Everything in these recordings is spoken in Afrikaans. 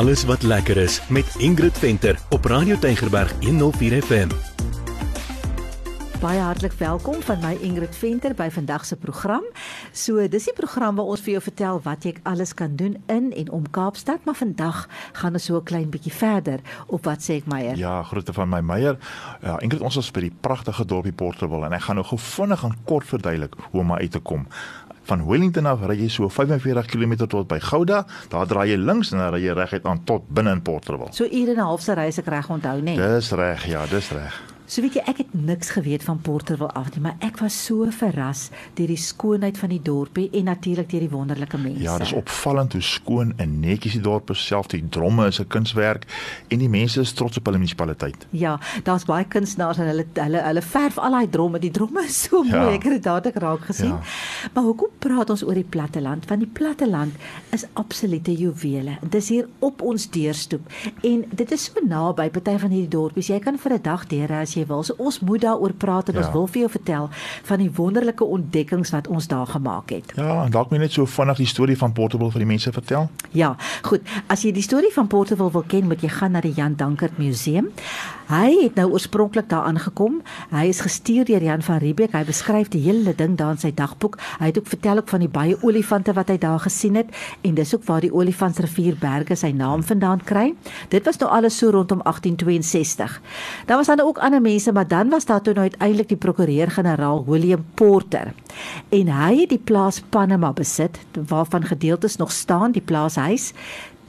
Alles wat lekker is met Ingrid Venter op Radio Tygerberg 104 FM. Baie hartlik welkom van my Ingrid Venter by vandag se program. So, dis die program waar ons vir jou vertel wat jy alles kan doen in en om Kaapstad, maar vandag gaan ons so 'n klein bietjie verder op wat sê ek Meyer. Ja, groete van my Meyer. Ja, Ingrid, ons is by die pragtige dorpie Porterville en ek gaan nou gou vinnig aan kort verduidelik hoe om uit te kom. Van Wellington af ry jy so 45 km tot by Gouda, daar draai jy links en dan ry jy reguit aan tot binne in Porterville. So ure en 'n half se reis ek reg onthou, né? Dis reg, ja, dis reg. So weet jy, ek het niks geweet van Porterville af nie, maar ek was so verras deur die skoonheid van die dorpie en natuurlik deur die wonderlike mense. Ja, dis opvallend hoe skoon en netjies die dorp self, die dromme is 'n kunswerk en die mense is trots op hulle munisipaliteit. Ja, daar's baie kunstenaars en hulle hulle hulle verf al daai dromme. Die dromme is so Ja. mooi. Ek het dit dadelik raak gesien. Ja. Maar hoekom praat ons oor die platteland? Want die platteland is absolute juwele. Dit is hier op ons deurstoep en dit is so naby party van hierdie dorpies. Jy kan vir 'n dag deur as jy wil. So ons moet daaroor praat en Ja. ons wil vir jou vertel van die wonderlike ontdekkings wat ons daar gemaak het. Ja, dalk moet net so vinnig die storie van Porterville vir die mense vertel. Ja, goed. As jy die storie van Porterville wil ken, moet jy gaan na die Jan Dankert Museum. Hy het nou oorspronklik daar aangekom. Hy is gestuur deur Jan van Riebeeck. Hy beskryf die hele ding daar in sy dagboek. Hy het ook vertel ook van die baie olifante wat hy daar gesien het en dis ook waar die Olifantsrivier berge sy naam vandaan kry. Dit was nou alles so rondom 1862. Daar was dan ook ander mense, maar dan was daar toe nou uiteindelik die prokureur-generaal William Porter. En hy het die plaas Panama besit waarvan gedeeltes nog staan, die plaashuis.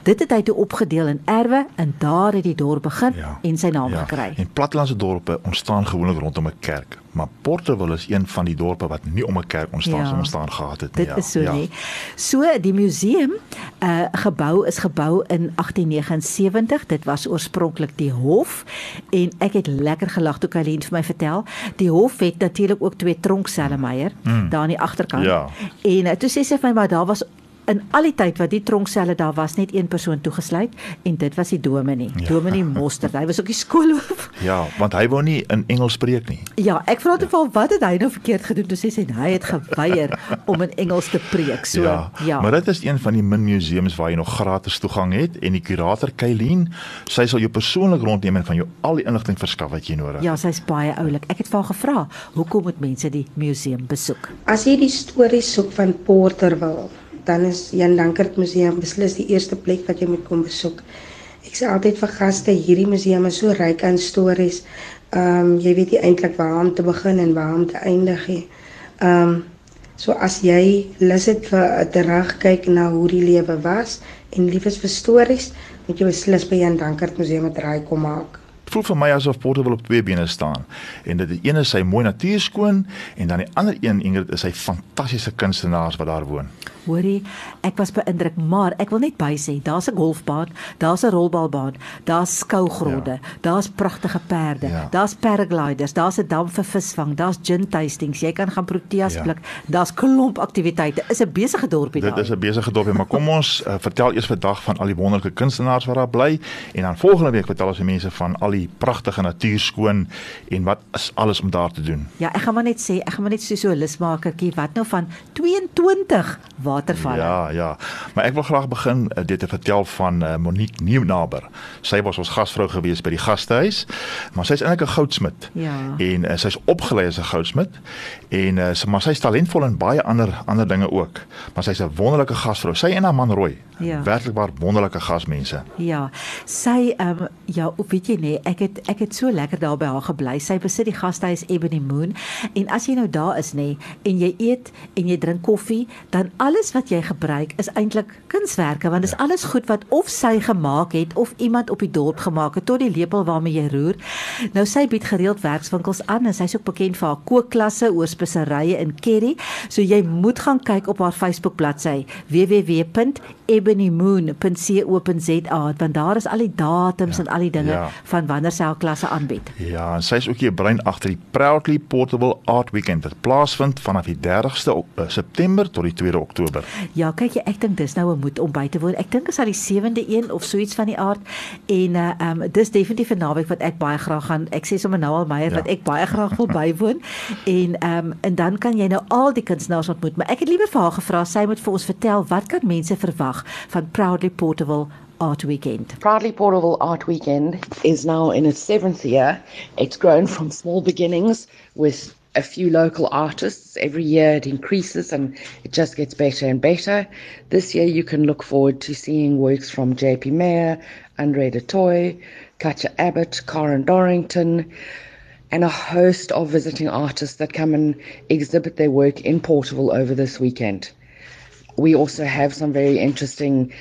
Dit het hy toe opgedeel in erwe en daar het die dorp begin ja. en sy naam ja. gekry. En plattelandse dorpe ontstaan gewoonlik rondom 'n kerk, maar Porterville is een van die dorpe wat nie om 'n kerk ontstaan Ja. ja. ontstaan gehad het nie. Dit is so nie. So die museum uh gebou is gebou in 1879. Dit was oorspronklik die hof en ek het lekker gelag toe Kaleen vir my vertel. Die hof het natuurlik ook twee tronkselle meier mm. daar aan die agterkant. Ja. En uh, toe sê sy vir my maar daar was in al die tyd wat die tronkselle daar was net een persoon toegesluit en dit was die dominee. Ja. Dominee Mostert. Hy was ook die skoolhoof. Ja, want hy wou nie in Engels spreek nie. Ja, ek vra toe vir hom wat het hy nou verkeerd gedoen? Toe sê sy hy het geweier om in Engels te preek. So ja. ja. Maar dit is een van die min museums waar jy nog gratis toegang het en die kurator Kylien, sy sal jou persoonlik rondneem en van jou al die inligting verskaf wat jy nodig het. Ja, sy's baie oulik. Ek het vir haar gevra, "Hoekom moet mense die museum besoek?" As jy die stories soek van Porterville, dan is Jan Dankert Museum beslis die eerste plek wat jy moet kom besoek. Ek sê altyd vir gaste, hierdie museum is so ryk aan stories. Ehm um, jy weet nie eintlik waar om te begin en waar om te eindig nie. Ehm um, so as jy lus het vir terugkyk na hoe die lewe was en lief is vir stories, moet jy beslis by Jan Dankert Museum 'n draai kom maak. Voel vir my asof Porterville op twee bene staan. En dit een is sy mooi natuurskoon en dan die ander een Ingrid is sy fantastiese kunstenaars wat daar woon. Hoorie, ek was beïndruk, maar ek wil net by sê, daar's 'n golfbaan, daar's 'n rolbalbaan, daar's skougronde, ja. daar's pragtige perde, ja. Daar's paragliders, daar's 'n dam vir visvang, daar's gin tastings, jy kan gaan proteas Ja. pluk, daar's klomp aktiwiteite. Is 'n besige dorpie Dit daar. is 'n besige dorpie, maar kom ons uh, vertel eers vandag van al die wonderlike kunstenaars wat daar bly en dan volgende week vertel ons die mense van al die pragtige natuurskoon en wat is alles om daar te doen. Ja, ek gaan maar net sê, ek gaan maar net so so 'n lusmakertjie wat nou van 22 watervalle. Ja, ja. Maar ek wil graag begin uh, dit te vertel van uh, Monique Nieuwnaber. Sy was ons gasvrou gewees by die gastehuis, maar sy's eintlik 'n goudsmid. Ja. En uh, sy's opgelei as 'n goudsmid en uh, sy maar sy's talentvol in baie ander ander dinge ook. Maar sy's 'n wonderlike gasvrou. Sy en haar man Roy. Ja. Werklik waar wonderlike gasmense. Ja, sy ehm um, ja, weet jy nee, ek het ek het so lekker daar by haar gebly. Sy besit die gastehuis Ebony Moon en as jy nou daar is nê en jy eet en jy drink koffie, dan alles wat jy gebruik is eintlik kunswerke want dit is alles goed wat of sy gemaak het of iemand op die dorp gemaak het tot die lepel waarmee jy roer. Nou sy bied gereeld werkswinkels aan en sy's ook bekend vir haar kookklasse oor speserye in curry. So jy moet gaan kyk op haar Facebook bladsy www.ebonymoon.co.za want daar is al die datums ja, en al die dinge ja. ja. van wanneer sy haar klasse aanbied. Ja, en sy is ook die brein agter die Proudly Portable Art Weekend wat plaasvind vanaf die 30ste op, uh, September tot die 2de Oktober. Ja, kyk jy, ek dink dis dis nou 'n moed om by te woon. Ek dink is al die 7de een of so iets van die aard en uh um dis definitief 'n naweek wat ek baie graag gaan. Ek sê sommer nou al Meyer ja. wat ek baie graag wil bywoon en um en dan kan jy nou al die kunstenaars ontmoet. Maar ek het liewer vir haar gevra sy moet vir ons vertel wat kan mense verwag van Proudly Portable Art Weekend. Proudly Portable Art Weekend is now in its seventh year. It's grown from small beginnings with a few local artists. Every year it increases and it just gets better and better. This year you can look forward to seeing works from JP Mayer, Andre de Toy, Katja Abbott, Karen Dorrington, and a host of visiting artists that come and exhibit their work in Portable over this weekend. We also have some very interesting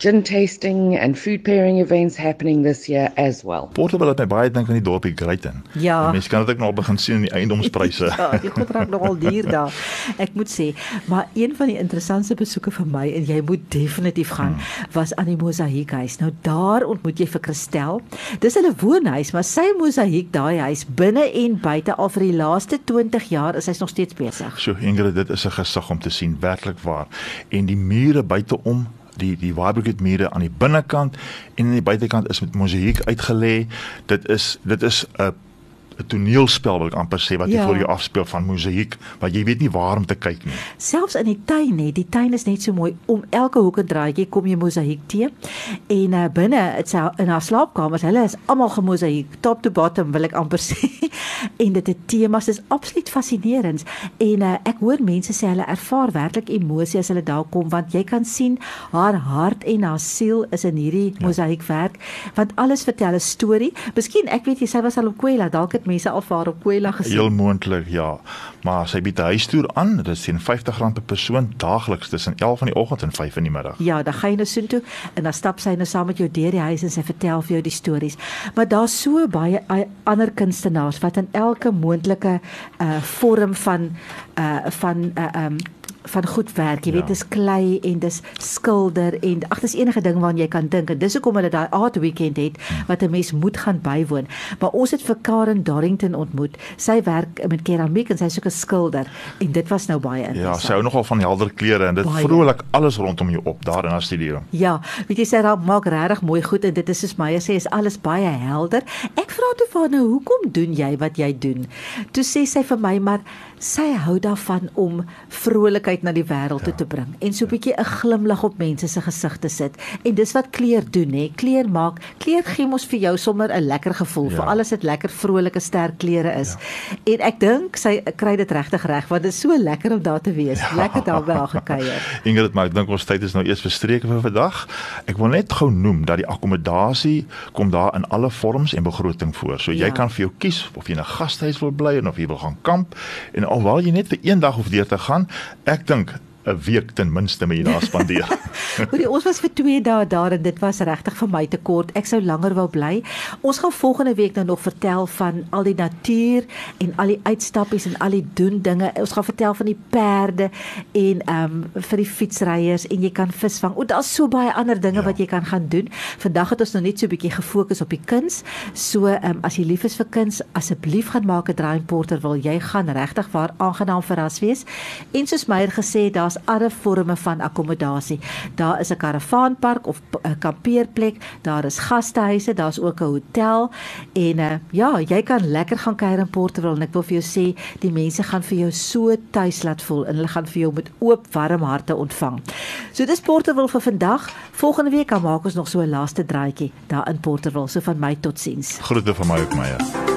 gin tasting and food pairing events happening this year as well. Portable het my baie dink aan die dorpie Greyton. Ja. Mense kan dit ook nog begin sien in die eiendomspryse. ja, die goed raak nogal duur daar. Ek moet sê, maar een van die interessantste besoeke vir my en jy moet definitief gaan hmm. was aan die mosaïekhuis. Nou daar ontmoet jy vir Christel. Dis 'n woonhuis, maar sy mosaïek daai huis binne en buite al vir die laaste 20 jaar is hy nog steeds besig. So Ingrid, dit is 'n gesig om te sien, werklik waar. En die mure buiteom die die Watergate mure aan die binnekant en aan die buitekant is met mosaïek uitgelê. Dit is dit is 'n 'n toneelspel wil ek amper sê wat jy ja. voor jou afspeel van mosaïek wat jy weet nie waar om te kyk nie. Selfs in die tuin hè, die tuin is net so mooi om elke hoek en draaitjie kom jy mosaïek te. En uh, binne in haar slaapkamers, hulle is almal gemosaïek top to bottom wil ek amper sê. en dit het temas is absoluut fascinerend en uh, ek hoor mense sê hulle ervaar werklik emosie as hulle daar kom want jy kan sien haar hart en haar siel is in hierdie ja. mosaïekwerk want alles vertel 'n storie. Miskien ek weet jy sy was al op Kwela dalk het mense al vir op Kwela gesien. Heel moontlik ja. Maar sy bied 'n huistoer aan. Dit is R50 per persoon daagliks tussen 11 in die oggend en 5 in die middag. Ja, dan gaan jy nou soontoe en dan stap sy nou saam met jou deur die huis en sy vertel vir jou die stories. Maar daar's so baie ander kunstenaars wat in elke moontlike uh vorm van uh van uh, um van goed werk. Jy ja. weet dis klei en dis skilder en ag dis enige ding waaraan jy kan dink. En dis hoekom hulle daai art weekend het hm. wat 'n mens moet gaan bywoon. Maar ons het vir Karen Darrington ontmoet. Sy werk met keramiek en sy's ook 'n skilder en dit was nou baie interessant. Ja, sy hou nogal van helder kleure en dit vrolik alles rondom jou op daar in haar studio. Ja, weet jy sy raak maak regtig mooi goed en dit is soos Maya sê is alles baie helder. Ek vra toe vir haar nou hoekom doen jy wat jy doen? Toe sê sy vir my maar sy hou daarvan om vrolikheid na die wêreld ja. te bring en so 'n bietjie 'n glimlag op mense se gesigte sit. En dis wat kleur doen, hè. Kleur maak, kleur gee mos vir jou sommer 'n lekker gevoel, ja. vir alles dit lekker vrolike sterk kleure is. Ja. En ek dink sy kry dit regtig reg want dit is so lekker om daar te wees. Ja. Lekker daar by haar gekuier. Ingrid, maar ek dink ons tyd is nou eers verstreke vir vandag. Ek wil net gou noem dat die akkommodasie kom daar in alle vorms en begroting voor. So jy ja. kan vir jou kies of jy in 'n gastehuis wil bly of jy wil gaan kamp en alhoewel jy net vir een dag hoef deur te gaan, ek dink 'n week ten minste met jy daar spandeer. Hoorie, ons was vir 2 dae daar en dit was regtig vir my te kort. Ek sou langer wou bly. Ons gaan volgende week nou nog vertel van al die natuur en al die uitstappies en al die doen dinge. Ons gaan vertel van die perde en ehm um, vir die fietsryers en jy kan visvang. O, daar's so baie ander dinge ja. wat jy kan gaan doen. Vandag het ons nog net so 'n bietjie gefokus op die kuns. So ehm um, as jy lief is vir kuns, asseblief gaan maak 'n draai in Porter wil jy gaan regtig waar aangenaam verras wees. En soos Meyer gesê het, daar's ander forme van akkommodasie. Daar is 'n karavaanpark of 'n kampeerplek, daar is gastehuise, daar's ook 'n hotel en uh, ja, jy kan lekker gaan kuier in Porterville en ek wil vir jou sê, die mense gaan vir jou so tuis laat voel en hulle gaan vir jou met oop warm harte ontvang. So dis Porterville vir vandag. Volgende week gaan maak ons nog so 'n laaste draaitjie daar in Porterville. So van my totsiens. Groete van my ook Meyer.